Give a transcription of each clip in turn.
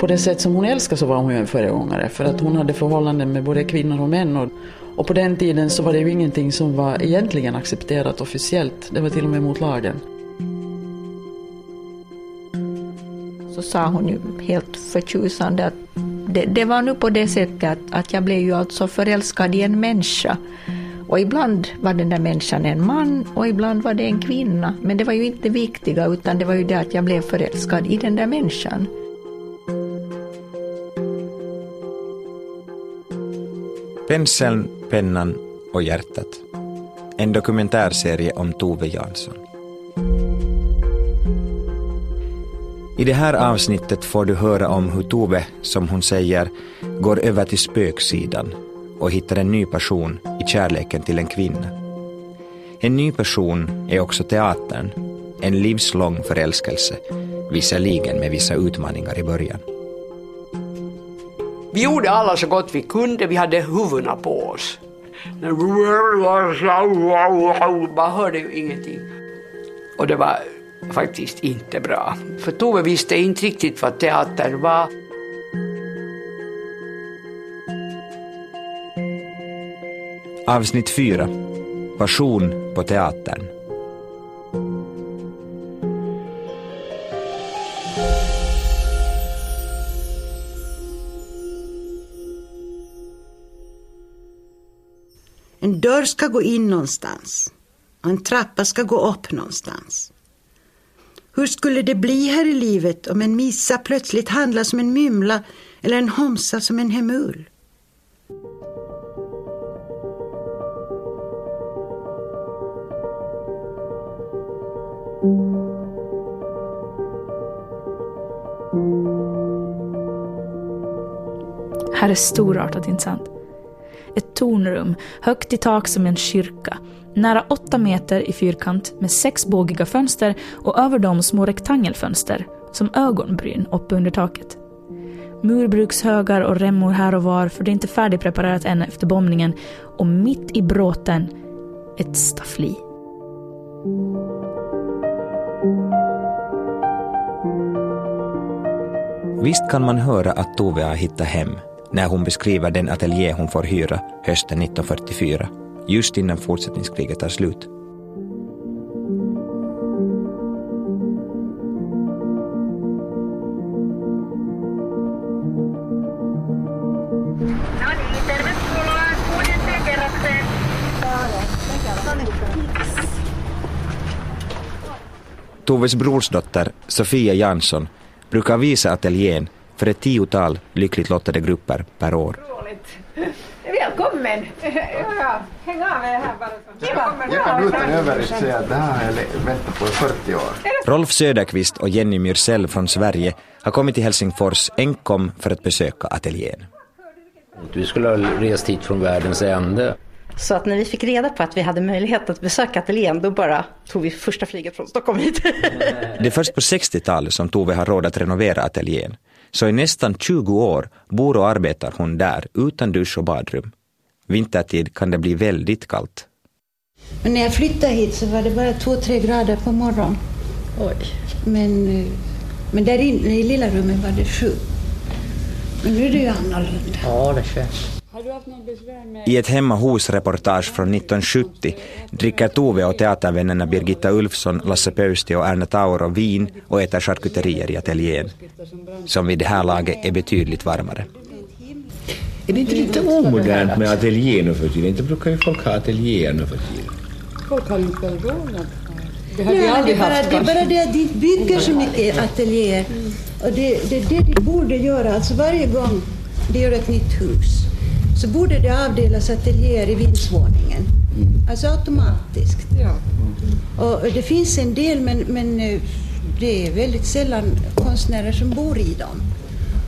På det sätt som hon älskade så var hon ju en föregångare för att hon hade förhållanden med både kvinnor och män. Och, och på den tiden så var det ju ingenting som var egentligen accepterat officiellt. Det var till och med mot lagen. Så sa hon ju helt förtjusande att det, det var nu på det sättet att, att jag blev ju alltså förälskad i en människa. Och ibland var den där människan en man och ibland var det en kvinna. Men det var ju inte det viktiga utan det var ju det att jag blev förälskad i den där människan. Penseln, pennan och hjärtat. En dokumentärserie om Tove Jansson. I det här avsnittet får du höra om hur Tove, som hon säger, går över till spöksidan och hittar en ny person i kärleken till en kvinna. En ny person är också teatern, en livslång förälskelse, visserligen med vissa utmaningar i början. Vi gjorde alla så gott vi kunde, vi hade huvudena på oss. Man hörde ju ingenting. Och det var faktiskt inte bra. För Tove visste inte riktigt vad teater var. Avsnitt 4. Passion på teatern. En dörr ska gå in någonstans och en trappa ska gå upp någonstans. Hur skulle det bli här i livet om en missa plötsligt handlar som en mymla eller en homsa som en hemul? Här är storartat inte sant? Ett tornrum, högt i tak som en kyrka. Nära åtta meter i fyrkant med sex bågiga fönster och över dem små rektangelfönster, som ögonbryn uppe under taket. Murbrukshögar och remmor här och var för det är inte färdigpreparerat än efter bombningen och mitt i bråten ett staffli. Visst kan man höra att Tove har hittat hem när hon beskriver den ateljé hon får hyra hösten 1944, just innan fortsättningskriget tar slut. Toves brorsdotter Sofia Jansson brukar visa ateljén för ett tiotal lyckligt lottade grupper per år. Välkommen! Ja, häng av er här bara. Jag kan utan överdrift säga att det här har jag väntat på i 40 år. Rolf Söderqvist och Jenny Myrsell från Sverige har kommit till Helsingfors enkom för att besöka ateljén. Vi skulle ha rest hit från världens ände. Så att när vi fick reda på att vi hade möjlighet att besöka ateljén då bara tog vi första flyget från Stockholm hit. Det är först på 60-talet som Tove har råd att renovera ateljén. Så i nästan 20 år bor och arbetar hon där utan dusch och badrum. Vintertid kan det bli väldigt kallt. Men när jag flyttade hit så var det bara två, tre grader på morgonen. Oj. Men, eh, men där inne i lilla rummet var det sju. Men nu är det ju annorlunda. Ja, det känns. I ett hemma hos-reportage från 1970 dricker Tove och teatervännerna Birgitta Ulfsson, Lasse Pöysti och Erna Tauro vin och äter charkuterier i ateljén, som vid det här laget är betydligt varmare. Är det inte lite omodernt med ateljé nu för tiden? Inte brukar ju folk ha ateljéer nu för tiden. Folk har inte råd Det har vi Ja, det, aldrig är bara, haft det är bara det att de inte bygger så mycket ateljéer. Och det, det är det de borde göra. Alltså varje gång de gör ett nytt hus så borde det avdelas ateljéer i vindsvåningen. Alltså automatiskt. Ja. Och och det finns en del men, men eh, det är väldigt sällan konstnärer som bor i dem.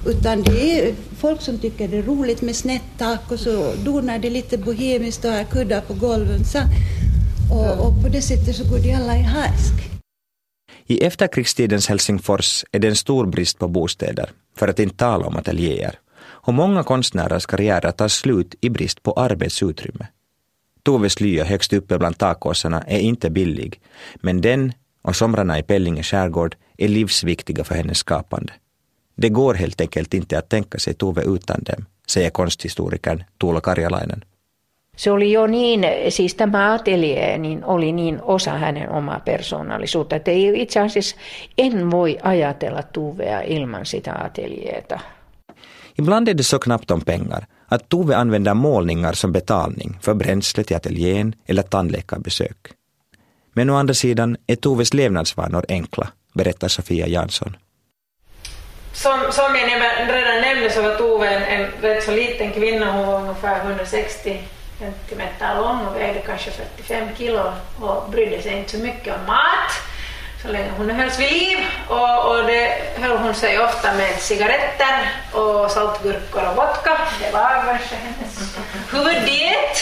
Utan det är folk som tycker det är roligt med snett tak och så donar det lite bohemiskt och har kuddar på golven. Så, och, och på det sättet så går de alla i harsk. I efterkrigstidens Helsingfors är det en stor brist på bostäder, för att inte tala om ateljéer. Och många konstnärers karriärer tar slut i brist på arbetsutrymme. Toves lya högst uppe bland takåsarna är inte billig, men den och somrarna i Pellinge skärgård är livsviktiga för hennes skapande. Det går helt enkelt inte att tänka sig Tove utan dem, säger konsthistorikern Tuula Karjalainen. Se oli jo niin, siis tämä atelier niin oli niin osa hänen omaa persoonallisuutta, että ei itse asiassa en voi ajatella Tuvea ilman sitä ateljeeta. Ibland är det så knappt om pengar att Tove använder målningar som betalning för bränsle till ateljén eller tandläkarbesök. Men å andra sidan är Toves levnadsvanor enkla, berättar Sofia Jansson. Som, som jag redan nämnde så var Tove en, en rätt så liten kvinna, hon var ungefär 160 centimeter lång och vägde kanske 45 kilo och brydde sig inte så mycket om mat så länge hon hölls vid liv och, och det höll hon sig ofta med cigaretter och saltgurkor och vodka. Det var kanske hennes huvuddiet.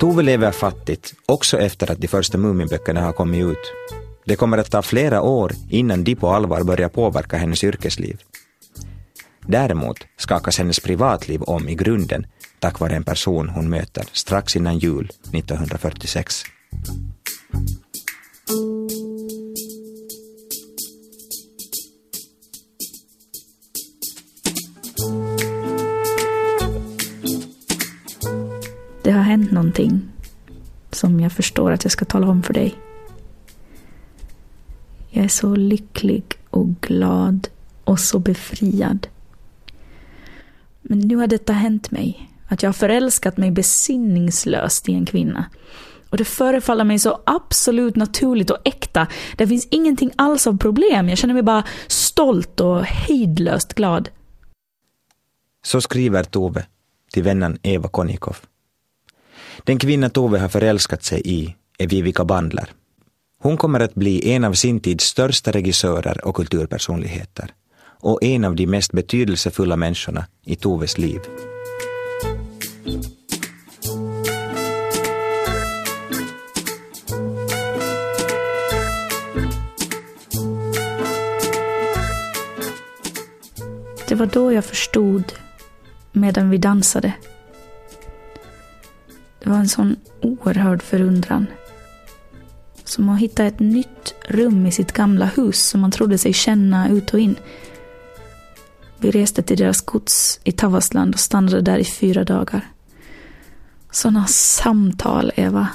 Tove lever fattigt också efter att de första Muminböckerna har kommit ut. Det kommer att ta flera år innan de på allvar börjar påverka hennes yrkesliv. Däremot skakas hennes privatliv om i grunden tack vare en person hon möter strax innan jul 1946. Det har hänt någonting som jag förstår att jag ska tala om för dig. Jag är så lycklig och glad och så befriad. Men nu har detta hänt mig, att jag har förälskat mig besinningslöst i en kvinna. Och det förefaller mig så absolut naturligt och äkta. Det finns ingenting alls av problem. Jag känner mig bara stolt och hejdlöst glad. Så skriver Tove till vännen Eva Konikov. Den kvinna Tove har förälskat sig i är Vivica Bandler. Hon kommer att bli en av sin tids största regissörer och kulturpersonligheter och en av de mest betydelsefulla människorna i Toves liv. Det var då jag förstod, medan vi dansade. Det var en sån oerhörd förundran. Som att hitta ett nytt rum i sitt gamla hus som man trodde sig känna ut och in. Vi reste till deras gods i Tavastland och stannade där i fyra dagar. Sådana samtal, Eva.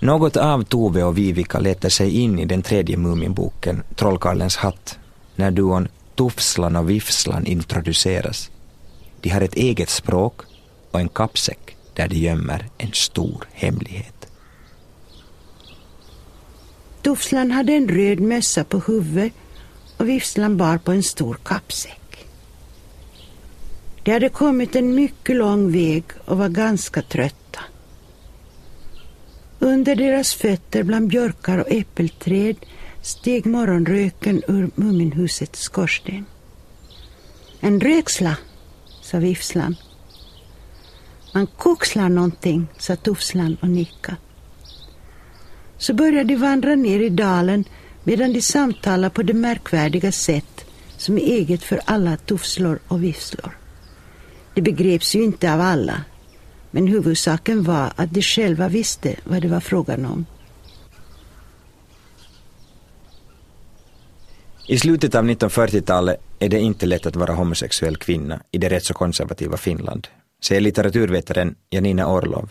Något av Tove och Vivica letar sig in i den tredje Muminboken, Trollkarlens hatt, när duon Tufslan och Vifslan introduceras. De har ett eget språk och en kappsäck där de gömmer en stor hemlighet. Tufslan hade en röd mössa på huvudet och Vifslan bar på en stor kappsäck. De hade kommit en mycket lång väg och var ganska trötta. Under deras fötter bland björkar och äppelträd steg morgonröken ur Muminhusets skorsten. En röksla, sa Vifslan. Man kokslar någonting, sa Tufslan och nickade. Så började de vandra ner i dalen medan de samtalade på det märkvärdiga sätt som är eget för alla tufslor och vifslor. Det begreps ju inte av alla, men huvudsaken var att de själva visste vad det var frågan om. I slutet av 1940-talet är det inte lätt att vara homosexuell kvinna i det rätt så konservativa Finland, säger litteraturvetaren Janina Orlov.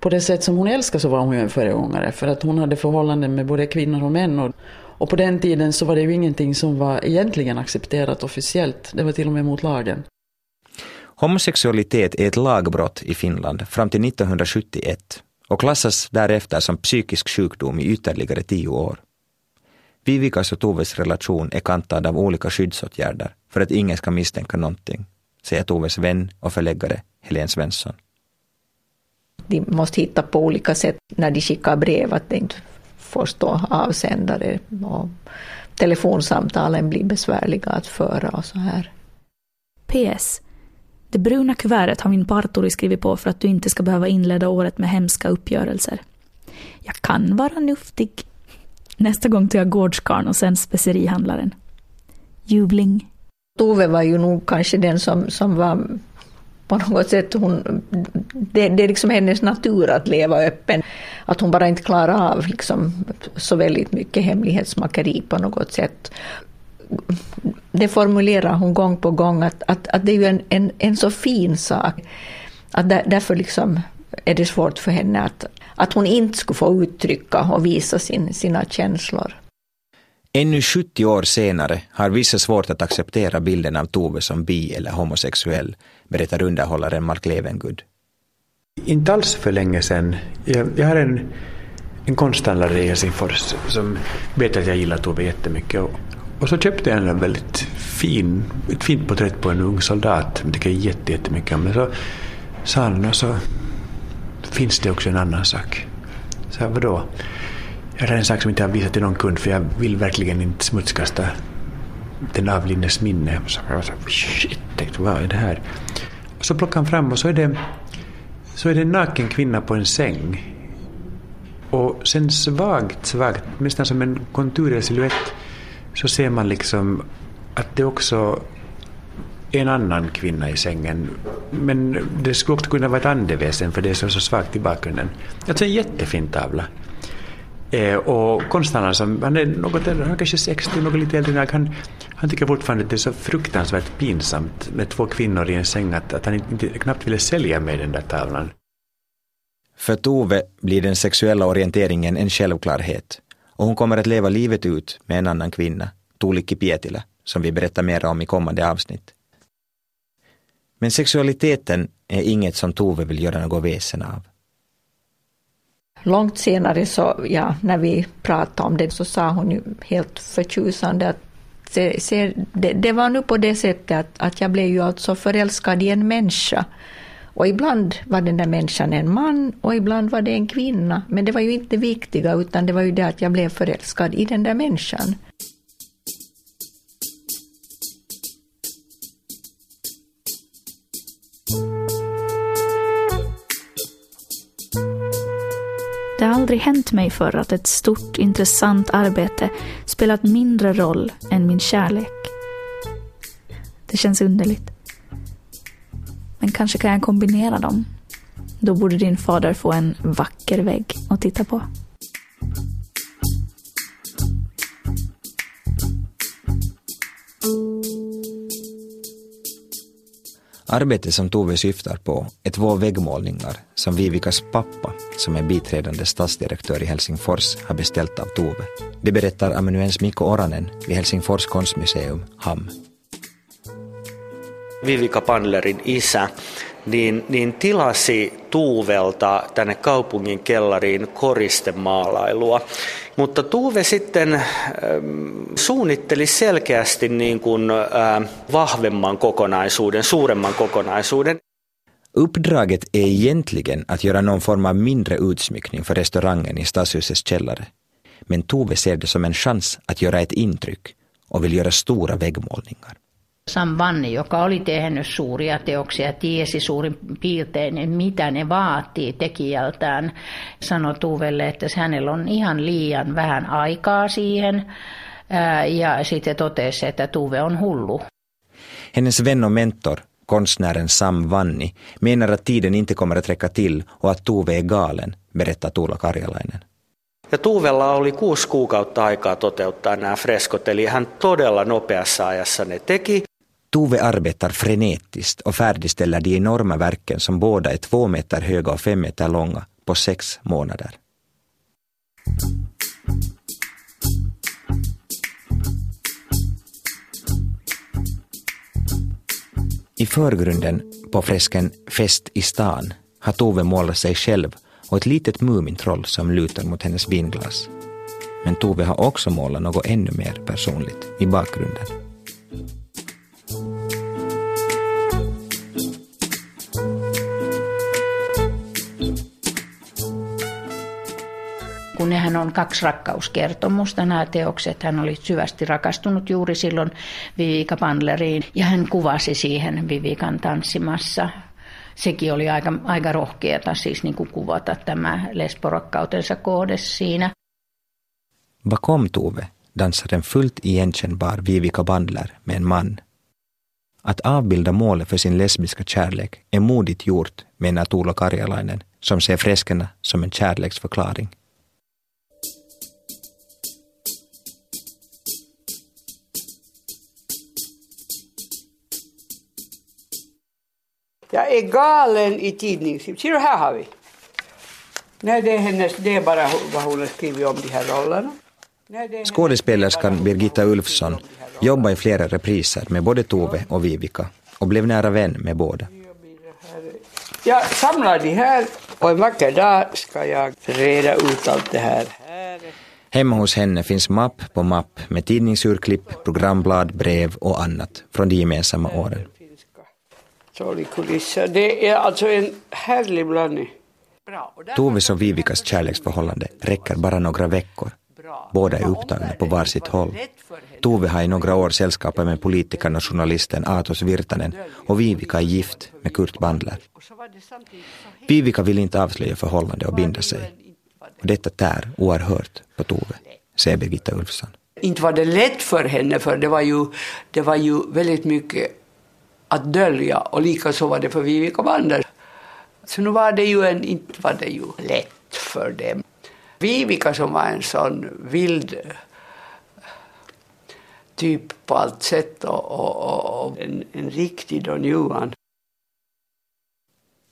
På det sätt som hon älskar så var hon ju en föregångare för att hon hade förhållanden med både kvinnor och män och, och på den tiden så var det ju ingenting som var egentligen accepterat officiellt, det var till och med mot lagen. Homosexualitet är ett lagbrott i Finland fram till 1971 och klassas därefter som psykisk sjukdom i ytterligare tio år. Vivicas och Toves relation är kantad av olika skyddsåtgärder för att ingen ska misstänka någonting, säger Toves vän och förläggare Helene Svensson. De måste hitta på olika sätt när de skickar brev att det inte får stå avsändare och telefonsamtalen blir besvärliga att föra och så här. PS. Det bruna kuvertet har min partori skrivit på för att du inte ska behöva inleda året med hemska uppgörelser. Jag kan vara nuftig. Nästa gång tar jag gårdskarn och sen specerihandlaren. Jubling. Tove var ju nog kanske den som, som var på något sätt, hon, det, det är liksom hennes natur att leva öppen. Att hon bara inte klarar av liksom så väldigt mycket hemlighetsmakeri på något sätt. Det formulerar hon gång på gång, att, att, att det är ju en, en, en så fin sak. Att där, därför liksom är det svårt för henne att, att hon inte skulle få uttrycka och visa sin, sina känslor. Ännu 70 år senare har vissa svårt att acceptera bilden av Tove som bi eller homosexuell, berättar underhållaren Mark Levengood. Inte alls för länge sedan. Jag, jag har en, en konsthandlare i Helsingfors som vet att jag gillar Tove jättemycket. Och, och så köpte jag en väldigt fin, ett fint porträtt på en ung soldat. Jag tycker jättemycket om. Men så sa han, och så finns det också en annan sak. Så här, vadå? Jag har en sak som inte har visat till någon kund för jag vill verkligen inte smutskasta den avlidnes minne. Så jag så, shit, tänkte, vad är det här? Och så plockar han fram och så är det, så är det en naken kvinna på en säng. Och sen svagt, svagt, nästan som en konturerad silhuett, så ser man liksom att det också en annan kvinna i sängen. Men det skulle också kunna vara ett andeväsen för det är så, så svagt i bakgrunden. Alltså en jättefin tavla. Eh, och konstnären som, han är något äldre, han är kanske 60, något lite äldre än han, han tycker fortfarande att det är så fruktansvärt pinsamt med två kvinnor i en säng att, att han inte, knappt ville sälja med den där tavlan. För Tove blir den sexuella orienteringen en självklarhet och hon kommer att leva livet ut med en annan kvinna, Tuulikki Pietilä, som vi berättar mer om i kommande avsnitt. Men sexualiteten är inget som Tove vill göra något väsen av. Långt senare, så, ja, när vi pratade om det, så sa hon ju helt förtjusande att se, se, det, det, var nu på det sättet att, att jag blev ju alltså förälskad i en människa. Och ibland var den där människan en man och ibland var det en kvinna. Men det var ju inte det viktiga, utan det var ju det att jag blev förälskad i den där människan. Det har aldrig hänt mig förr att ett stort, intressant arbete spelat mindre roll än min kärlek. Det känns underligt. Men kanske kan jag kombinera dem. Då borde din fader få en vacker vägg att titta på. Arbetet som Tove syftar på är två väggmålningar som Vivikas pappa, som är biträdande stadsdirektör i Helsingfors, har beställt av Tove. Det berättar amanuens Mikko Oranen vid Helsingfors konstmuseum, HAM. Vivika Pandlerin isä, niin, niin tilasi Tuuvelta tänne kaupungin kellariin koristemaalailua. Mutta Tuuve sitten äh, suunnitteli selkeästi niin kuin, äh, vahvemman kokonaisuuden, suuremman kokonaisuuden. Uppdraget är egentligen att göra någon form av mindre utsmyckning för restaurangen i stadshusets källare. Men Tove ser det som en chans att göra ett intryck och vill göra stora väggmålningar. Sam Vanni, joka oli tehnyt suuria teoksia, tiesi suurin piirtein, mitä ne vaatii tekijältään, sanoi Tuvelle, että hänellä on ihan liian vähän aikaa siihen. Ja sitten totesi, että Tuve on hullu. Hennes vän och mentor, konstnären Sam Vanni, menar att tiden inte kommer att räcka till och att Tove är galen, berättar Tuula Karjalainen. Ja Tuuvella oli kuusi kuukautta aikaa toteuttaa nämä freskot, eli hän todella nopeassa ajassa ne teki. Tove arbetar frenetiskt och färdigställer de enorma verken som båda är två meter höga och fem meter långa på sex månader. I förgrunden på fresken Fest i stan har Tove målat sig själv och ett litet Mumintroll som lutar mot hennes vinglas. Men Tove har också målat något ännu mer personligt i bakgrunden. Nehän on kaksi rakkauskertomusta nämä teokset. Hän oli syvästi rakastunut juuri silloin Vivika Pandleriin ja hän kuvasi siihen Vivikan tanssimassa sekin oli aika, aika rohkeata siis niin kuin kuvata tämä lesborakkautensa kohde siinä. Bakom Tove dansar en fullt igenkännbar Vivica Bandler med en man. Att avbilda målet för sin lesbiska kärlek är modigt gjort, menar Tuula Karjalainen, som ser freskerna som en kärleksförklaring. Jag är galen i tidningsklipp. Ser du, här har vi. Nej, det är hennes, det är bara vad hon har skrivit om de här rollerna. Skådespelerskan Birgitta Ulfsson jobbar i flera repriser med både Tove och Vivica och blev nära vän med båda. Jag samlar de här och en vacker dag ska jag reda ut allt det här. Hemma hos henne finns mapp på mapp med tidningsurklipp, programblad, brev och annat från de gemensamma åren. Trollkulisser. Det är alltså en härlig blandning. Toves och Vivicas kärleksförhållande räcker bara några veckor. Båda är upptagna på varsitt håll. Tove har i några år sällskapat med politikern och journalisten Atos Virtanen och Vivica är gift med Kurt Bandler. Vivica vill inte avslöja förhållande och binda sig. Och detta tär oerhört på Tove, säger Birgitta Ulfsson. Inte var det lätt för henne, för det var ju, det var ju väldigt mycket att dölja och likaså var det för Vivica Bandler. Så nu var det ju en, inte var det ju lätt för dem. Vivica som var en sån vild typ på allt sätt och, och, och en, en riktig Don Juan.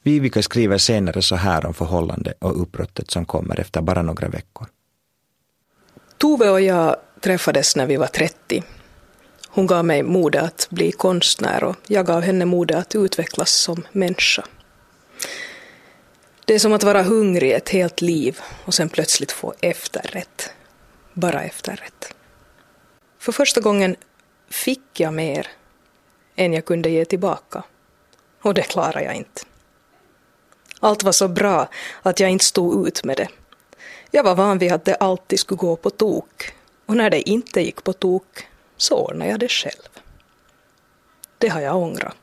Vivica skriver senare så här om förhållande och uppbrottet som kommer efter bara några veckor. Tove och jag träffades när vi var 30. Hon gav mig mode att bli konstnär och jag gav henne mode att utvecklas som människa. Det är som att vara hungrig ett helt liv och sen plötsligt få efterrätt. Bara efterrätt. För första gången fick jag mer än jag kunde ge tillbaka. Och det klarade jag inte. Allt var så bra att jag inte stod ut med det. Jag var van vid att det alltid skulle gå på tok. Och när det inte gick på tok så ordnade jag det själv. Det har jag ångrat.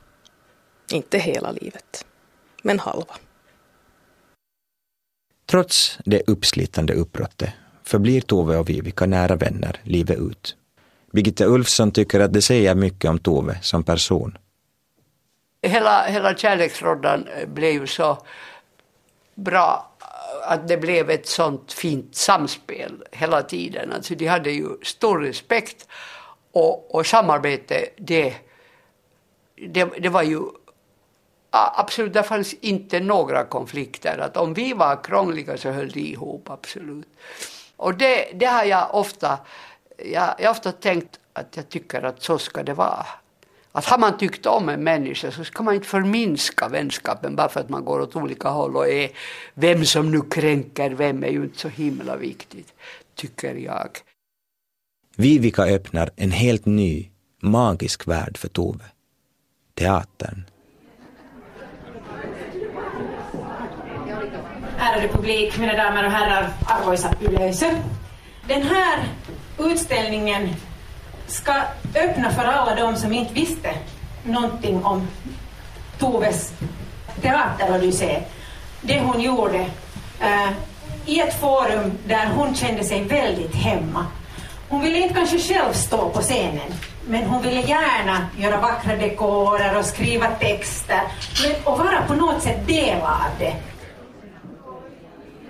Inte hela livet, men halva. Trots det uppslitande uppbrottet förblir Tove och Vivica nära vänner livet ut. Birgitta Ulfsson tycker att det säger mycket om Tove som person. Hela, hela kärleksroddan blev ju så bra att det blev ett sånt fint samspel hela tiden. Alltså de hade ju stor respekt och, och samarbete, det, det, det var ju Absolut, det fanns inte några konflikter. Att om vi var krångliga så höll de ihop, absolut. Och det, det har jag ofta, jag, jag har ofta tänkt att jag tycker att så ska det vara. Att har man tyckt om en människa så ska man inte förminska vänskapen bara för att man går åt olika håll och är vem som nu kränker vem är ju inte så himla viktigt, tycker jag. Vivica öppnar en helt ny, magisk värld för Tove. Teatern. Ärade publik, mina damer och herrar, arvoisa yleisö. Den här utställningen ska öppna för alla de som inte visste någonting om Toves teaterodyssé. Det hon gjorde eh, i ett forum där hon kände sig väldigt hemma. Hon ville inte kanske själv stå på scenen, men hon ville gärna göra vackra dekorer och skriva texter men, och vara på något sätt del av det.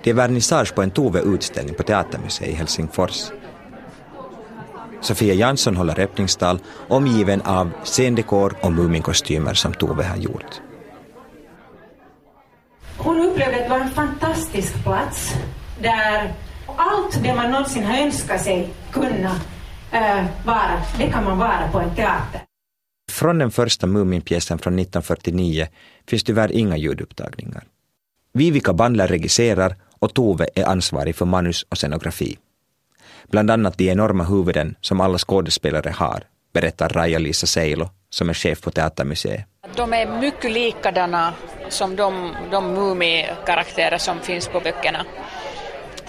Det är vernissage på en Tove-utställning på Teatermuseet i Helsingfors. Sofia Jansson håller öppningstal omgiven av scendekor och Muminkostymer som Tove har gjort. Hon upplevde att det var en fantastisk plats där allt det man någonsin har önskat sig kunna äh, vara, det kan man vara på en teater. Från den första Muminpjäsen från 1949 finns tyvärr inga ljudupptagningar. Vivica Bandler regisserar och Tove är ansvarig för manus och scenografi. Bland annat de enorma huvuden som alla skådespelare har, berättar Raja-Lisa Seilo som är chef på Teatermuseet. De är mycket likadana som de, de Mumi-karaktärer som finns på böckerna.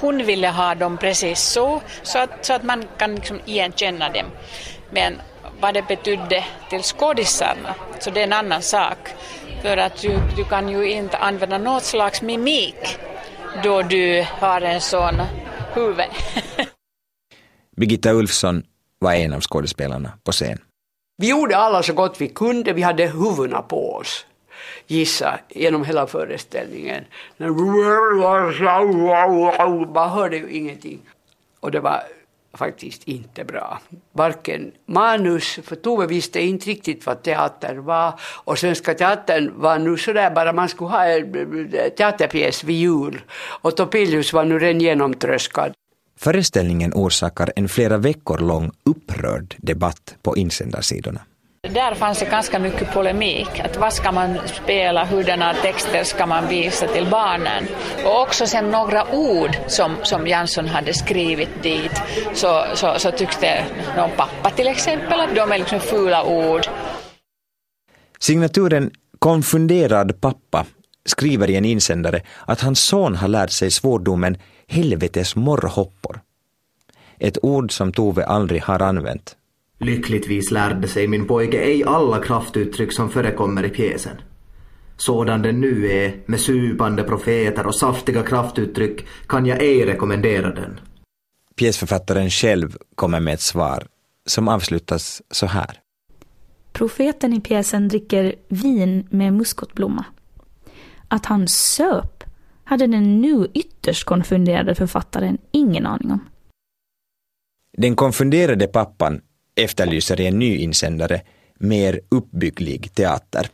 Hon ville ha dem precis så, så att, så att man kan liksom igenkänna dem. Men vad det betydde till skådisarna, så det är en annan sak. För att du, du kan ju inte använda något slags mimik då du har en sån huvud. Birgitta Ulfsson var en av skådespelarna på scen. Vi gjorde alla så gott vi kunde, vi hade huvudena på oss. Gissa, genom hela föreställningen. Man hörde ju ingenting. Och det var faktiskt inte bra. Varken manus, för Tove visste inte riktigt vad teater var och Svenska Teatern var nu sådär bara man skulle ha en eh, teaterpjäs vid jul och Topelius var nu redan genomtröskad. Föreställningen orsakar en flera veckor lång upprörd debatt på insändarsidorna. Där fanns det ganska mycket polemik. Att vad ska man spela, hurdana texter ska man visa till barnen? Och också sen några ord som, som Jansson hade skrivit dit så, så, så tyckte någon pappa till exempel att de är liksom fula ord. Signaturen Konfunderad pappa skriver i en insändare att hans son har lärt sig svordomen helvetes morrhoppor. Ett ord som Tove aldrig har använt Lyckligtvis lärde sig min pojke ej alla kraftuttryck som förekommer i pjäsen. Sådan den nu är, med supande profeter och saftiga kraftuttryck, kan jag ej rekommendera den. Pjäsförfattaren själv kommer med ett svar som avslutas så här. Profeten i pjäsen dricker vin med muskotblomma. Att han söp hade den nu ytterst konfunderade författaren ingen aning om. Den konfunderade pappan efterlyser i en ny insändare mer uppbygglig teater.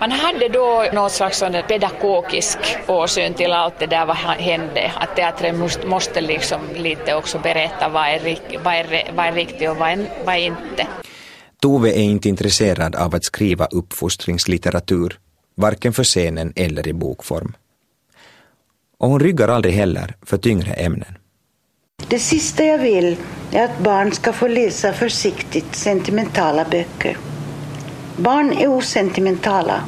Man hade då något slags pedagogisk åsyn till allt det där vad hände. Att teatern måste liksom lite också berätta vad är, vad är, vad är riktigt och vad är, vad är inte. Tove är inte intresserad av att skriva uppfostringslitteratur, varken för scenen eller i bokform. Och hon ryggar aldrig heller för tyngre ämnen. Det sista jag vill är att barn ska få läsa försiktigt sentimentala böcker. Barn är osentimentala.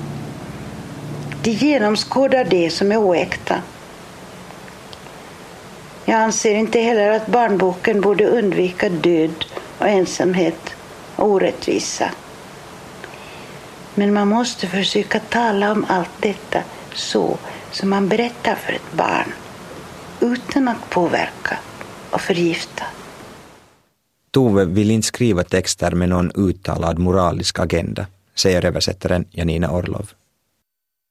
De genomskådar det som är oäkta. Jag anser inte heller att barnboken borde undvika död och ensamhet och orättvisa. Men man måste försöka tala om allt detta så som man berättar för ett barn utan att påverka och förgifta. Tove vill inte skriva texter med någon uttalad moralisk agenda, säger översättaren Janina Orlov.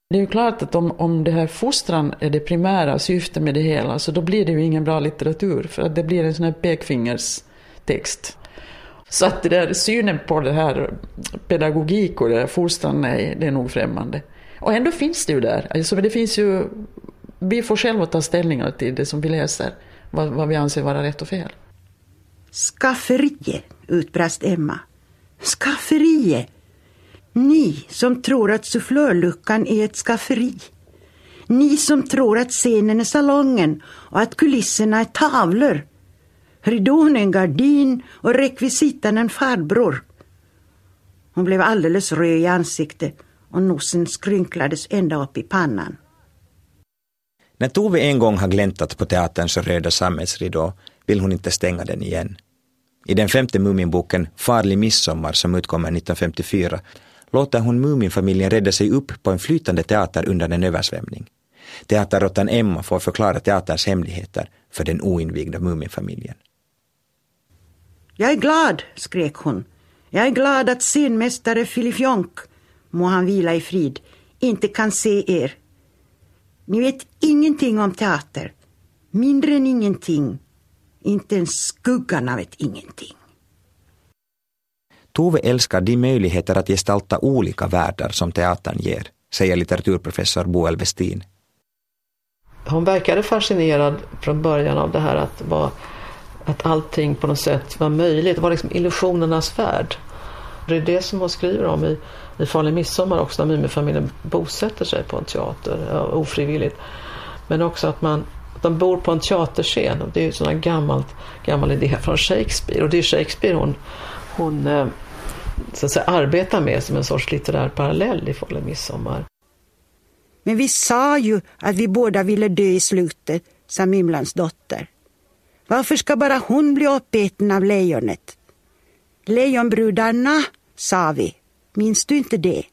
Det är ju klart att om, om det här fostran är det primära syftet med det hela, så då blir det ju ingen bra litteratur, för att det blir en sån här pekfingerstext. Så att det där synen på det här pedagogik och det här fostran, nej, det är nog främmande. Och ändå finns det ju där. Alltså, det finns ju, vi får själva ta ställning till det som vi läser vad, vad vi anser vara rätt och fel. Skafferiet, utbrast Emma. Skafferiet! Ni som tror att sufflörluckan är ett skafferi. Ni som tror att scenen är salongen och att kulisserna är tavlor. Ridån är en gardin och rekvisitan en farbror. Hon blev alldeles röd i ansiktet och nosen skrynklades ända upp i pannan. När Tove en gång har gläntat på teaterns röda sammetsridå vill hon inte stänga den igen. I den femte Muminboken Farlig midsommar som utkommer 1954 låter hon Muminfamiljen rädda sig upp på en flytande teater under en översvämning. Teaterråttan Emma får förklara teaterns hemligheter för den oinvigda Muminfamiljen. Jag är glad, skrek hon. Jag är glad att scenmästare Filifjonk, må han vila i frid, inte kan se er. Ni vet ingenting om teater. Mindre än ingenting. Inte ens skuggan av ett ingenting. Tove älskar de möjligheter att gestalta olika världar som teatern ger, säger litteraturprofessor Boel Westin. Hon verkade fascinerad från början av det här att, vara, att allting på något sätt var möjligt. Det var liksom illusionernas värld. Det är det som hon skriver om i i Farlig midsommar också när Mumifamiljen bosätter sig på en teater ofrivilligt. Men också att man att de bor på en teaterscen. Och det är ju en gammalt, gammal idé från Shakespeare och det är Shakespeare hon, hon eh, så att säga, arbetar med som en sorts litterär parallell i Farlig midsommar. Men vi sa ju att vi båda ville dö i slutet, sa Mimlans dotter. Varför ska bara hon bli uppäten av lejonet? Lejonbrudarna, sa vi. Minns du inte det?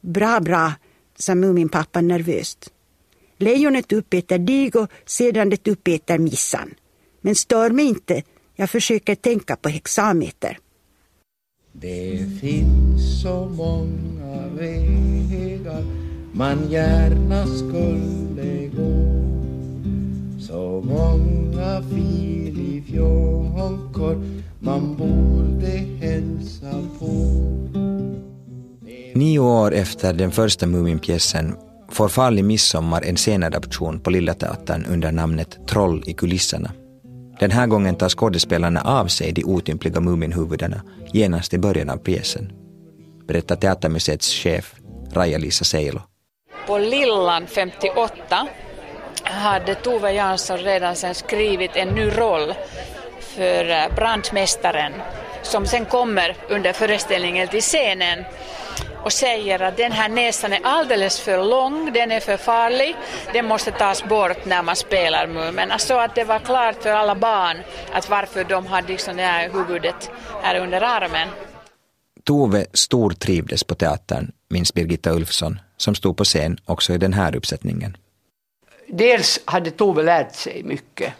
Bra, bra, sa Muminpappa nervöst. Lejonet uppäter dig och sedan det uppäter missan. Men stör mig inte, jag försöker tänka på hexameter. Det finns så många vägar man gärna skulle gå så många filifjonkor man borde hälsa på Nio år efter den första Muminpjäsen får Farlig midsommar en scenadaption på Lilla Teatern under namnet Troll i kulisserna. Den här gången tar skådespelarna av sig de otympliga Muminhuvudena genast i början av pjäsen, berättar Teatermuseets chef Raja-Lisa Seilo. På Lillan 58 hade Tove Jansson redan sen skrivit en ny roll för eh, brandmästaren som sen kommer under föreställningen till scenen och säger att den här näsan är alldeles för lång, den är för farlig, den måste tas bort när man spelar Mumin. Så alltså att det var klart för alla barn att varför de hade liksom det här huvudet här under armen. Tove stortrivdes på teatern, minns Birgitta Ulfsson, som stod på scen också i den här uppsättningen. Dels hade Tove lärt sig mycket.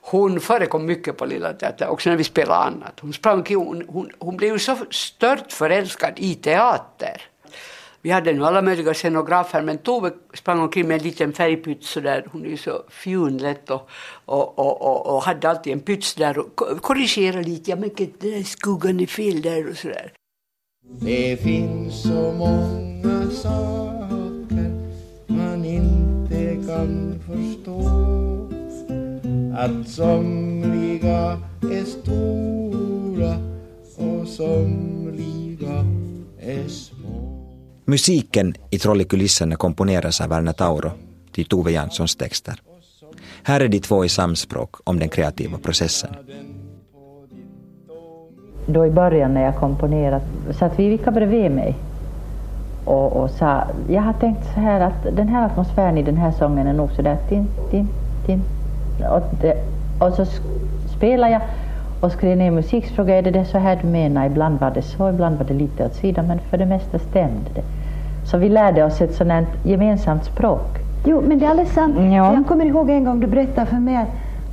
Hon förekom mycket på Lilla Teatern, också när vi spelade annat. Hon, sprang, hon, hon, hon blev så stört förälskad i teater. Vi hade nu alla möjliga scenografer men Tove sprang omkring med en liten färgpytt sådär. Hon är ju så fjunlätt och, och, och, och, och hade alltid en pyts där och korrigerade lite. Ja men den skuggan är fel där och sådär. Det finns så många saker kan förstå Att somliga är stora och somliga är små. Musiken i Troll i kulisserna komponeras av Werner Tauro till Tove Janssons texter. Här är de två i samspråk om den kreativa processen. Då i början när jag komponerade satt Vivica bredvid mig och, och sa, jag har tänkt så här att den här atmosfären i den här sången är nog sådär tin, tin, tin. Och, det, och så spelade jag och skrev ner musik frågade är det så här du menar? Ibland var det så, ibland var det lite åt sidan men för det mesta stämde det. Så vi lärde oss ett sådant gemensamt språk. Jo, men det är alldeles sant. Ja. Jag kommer ihåg en gång du berättade för mig att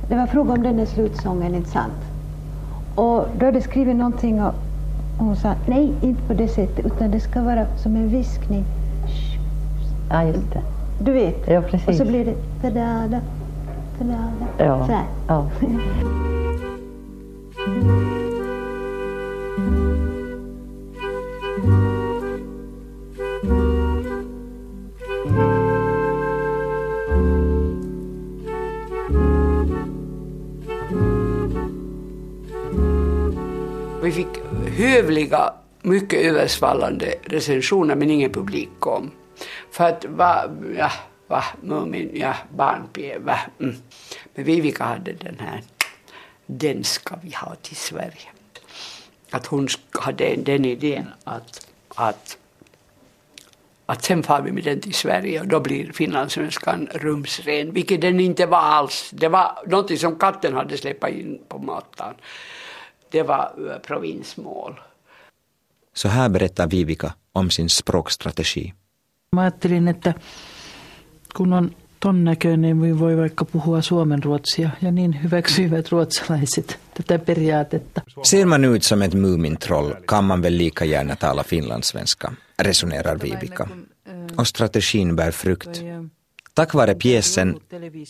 det var fråga om den här slutsången, inte sant? Och då hade skrivit någonting och hon sa nej, inte på det sättet utan det ska vara som en viskning. Ja, just det. Du vet? Ja, precis. Och så blir det ta-da-da, ta-da-da. Ja. Så här. ja. hövliga, mycket översvallande recensioner men ingen publik kom. För att va, ja, va, Mumin, ja, barnpie, va. Mm. Men Vivica hade den här, den ska vi ha till Sverige. Att hon hade den idén att, att att sen far vi med den till Sverige och då blir finlandssvenskan rumsren, vilket den inte var alls. Det var något som katten hade släppt in på mattan. Det var eh, provinsmål. Så här berättar Vivica om sin språkstrategi. Mä ajattelin, että kun on ton näköinen, niin voi vaikka puhua suomenruotsia ja niin hyväksyivät ruotsalaiset tätä periaatetta. Ser man ut som ett Mumintroll kan man väl lika gärna tala finlandssvenska, resonerar Vivica. Och strategin bär frukt. Tack vare pjäsen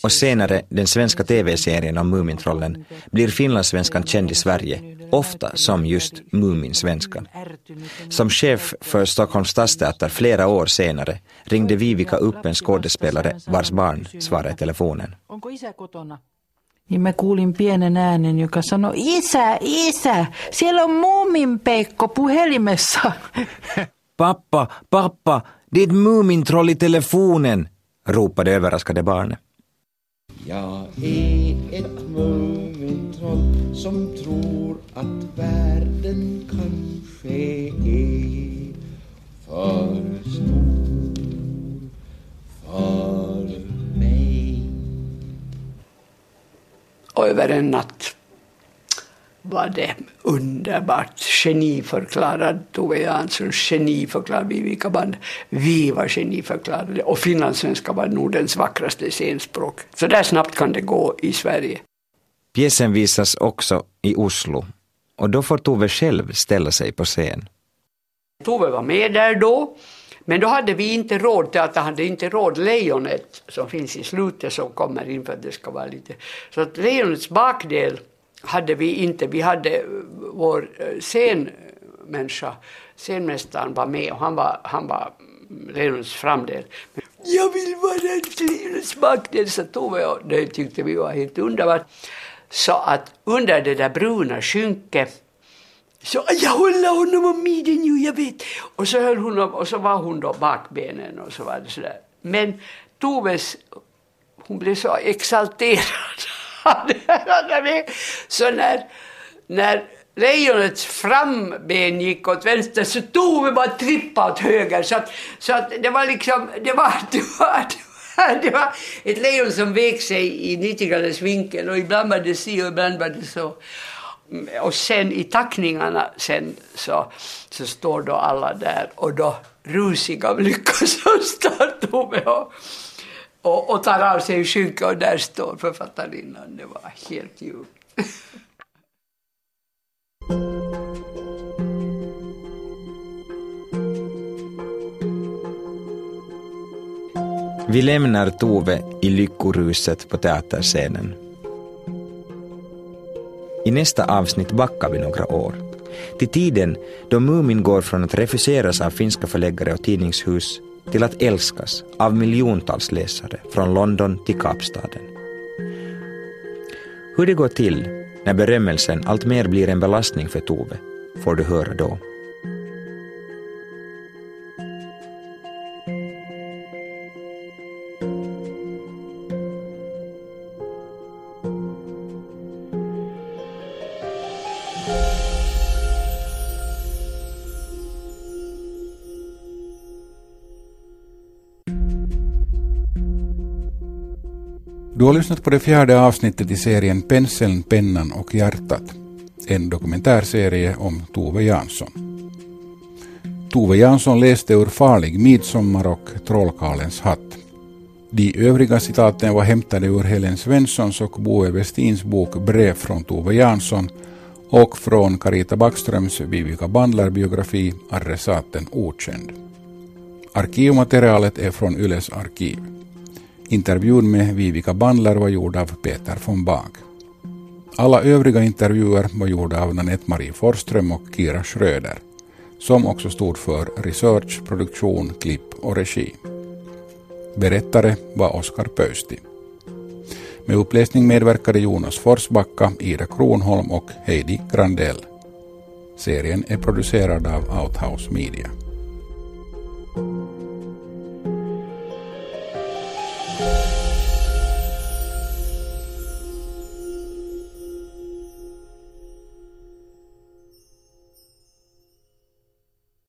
och senare den svenska tv-serien om Mumintrollen blir finlandssvenskan känd i Sverige, ofta som just Muminsvenskan. Som chef för Stockholms stadsteater flera år senare ringde Vivica upp en skådespelare vars barn svarade i telefonen. Niin mä kuulin pienen äänen, joka sanoi, isä, isä, siellä on Muuminpeikko puhelimessa. Pappa, pappa, det är Mumintroll i telefonen, ropade överraskade barnet. Jag är ett mumintroll som tror att världen kanske är för stor för mig. Och över en natt var det underbart. Geniförklarad Tove Jansson, geniförklarad Vivica Band. Vi var geniförklarade och finlandssvenska var Nordens vackraste scenspråk. Så där snabbt kan det gå i Sverige. Pjäsen visas också i Oslo och då får Tove själv ställa sig på scen. Tove var med där då, men då hade vi inte råd, teatern hade inte råd lejonet som finns i slutet som kommer in för att det ska vara lite, så att lejonets bakdel hade vi inte, vi hade eh, vår eh, scenmänniska, eh, scenmästaren var med och han var, han var mm, Lenons framdel. Jag vill vara lejonets bakdel, sa Tove och det tyckte vi var helt underbart. Så att under det där bruna skynket så jag håller honom om midjan nu, jag vet. Och så höll hon och så var hon då bakbenen och så var det sådär. Men Toves, hon blev så exalterad så när, när lejonets framben gick åt vänster så tog vi bara trippa åt höger. Så att, så att det var liksom, det var, det var, det var, det var ett lejon som vek sig i 90 graders vinkel och ibland var det si och ibland var det så. Och sen i tackningarna sen så, så står då alla där och då rusiga av lycka så står Tove och, och, tar av sig skynket och där står författarinnan. Det var helt ljuvt. Vi lämnar Tove i lyckoruset på teaterscenen. I nästa avsnitt backar vi några år. Till tiden då Mumin går från att refuseras av finska förläggare och tidningshus till att älskas av miljontals läsare från London till Kapstaden. Hur det går till när berömmelsen alltmer blir en belastning för Tove får du höra då. Har lyssnat på det fjärde avsnittet i serien Penseln, pennan och hjärtat. En dokumentärserie om Tove Jansson. Tove Jansson läste ur Farlig midsommar och Trollkarlens hatt. De övriga citaten var hämtade ur Helen Svenssons och Boe Westins bok Brev från Tove Jansson och från Carita Backströms Vivica Bandler-biografi Adressaten okänd. Arkivmaterialet är från Yles arkiv. Intervjun med Vivica Bandler var gjord av Peter von Bag. Alla övriga intervjuer var gjorda av Nanette Marie Forsström och Kira Schröder, som också stod för research, produktion, klipp och regi. Berättare var Oskar Pöysti. Med uppläsning medverkade Jonas Forsbacka, Ida Kronholm och Heidi Grandell. Serien är producerad av Outhouse Media.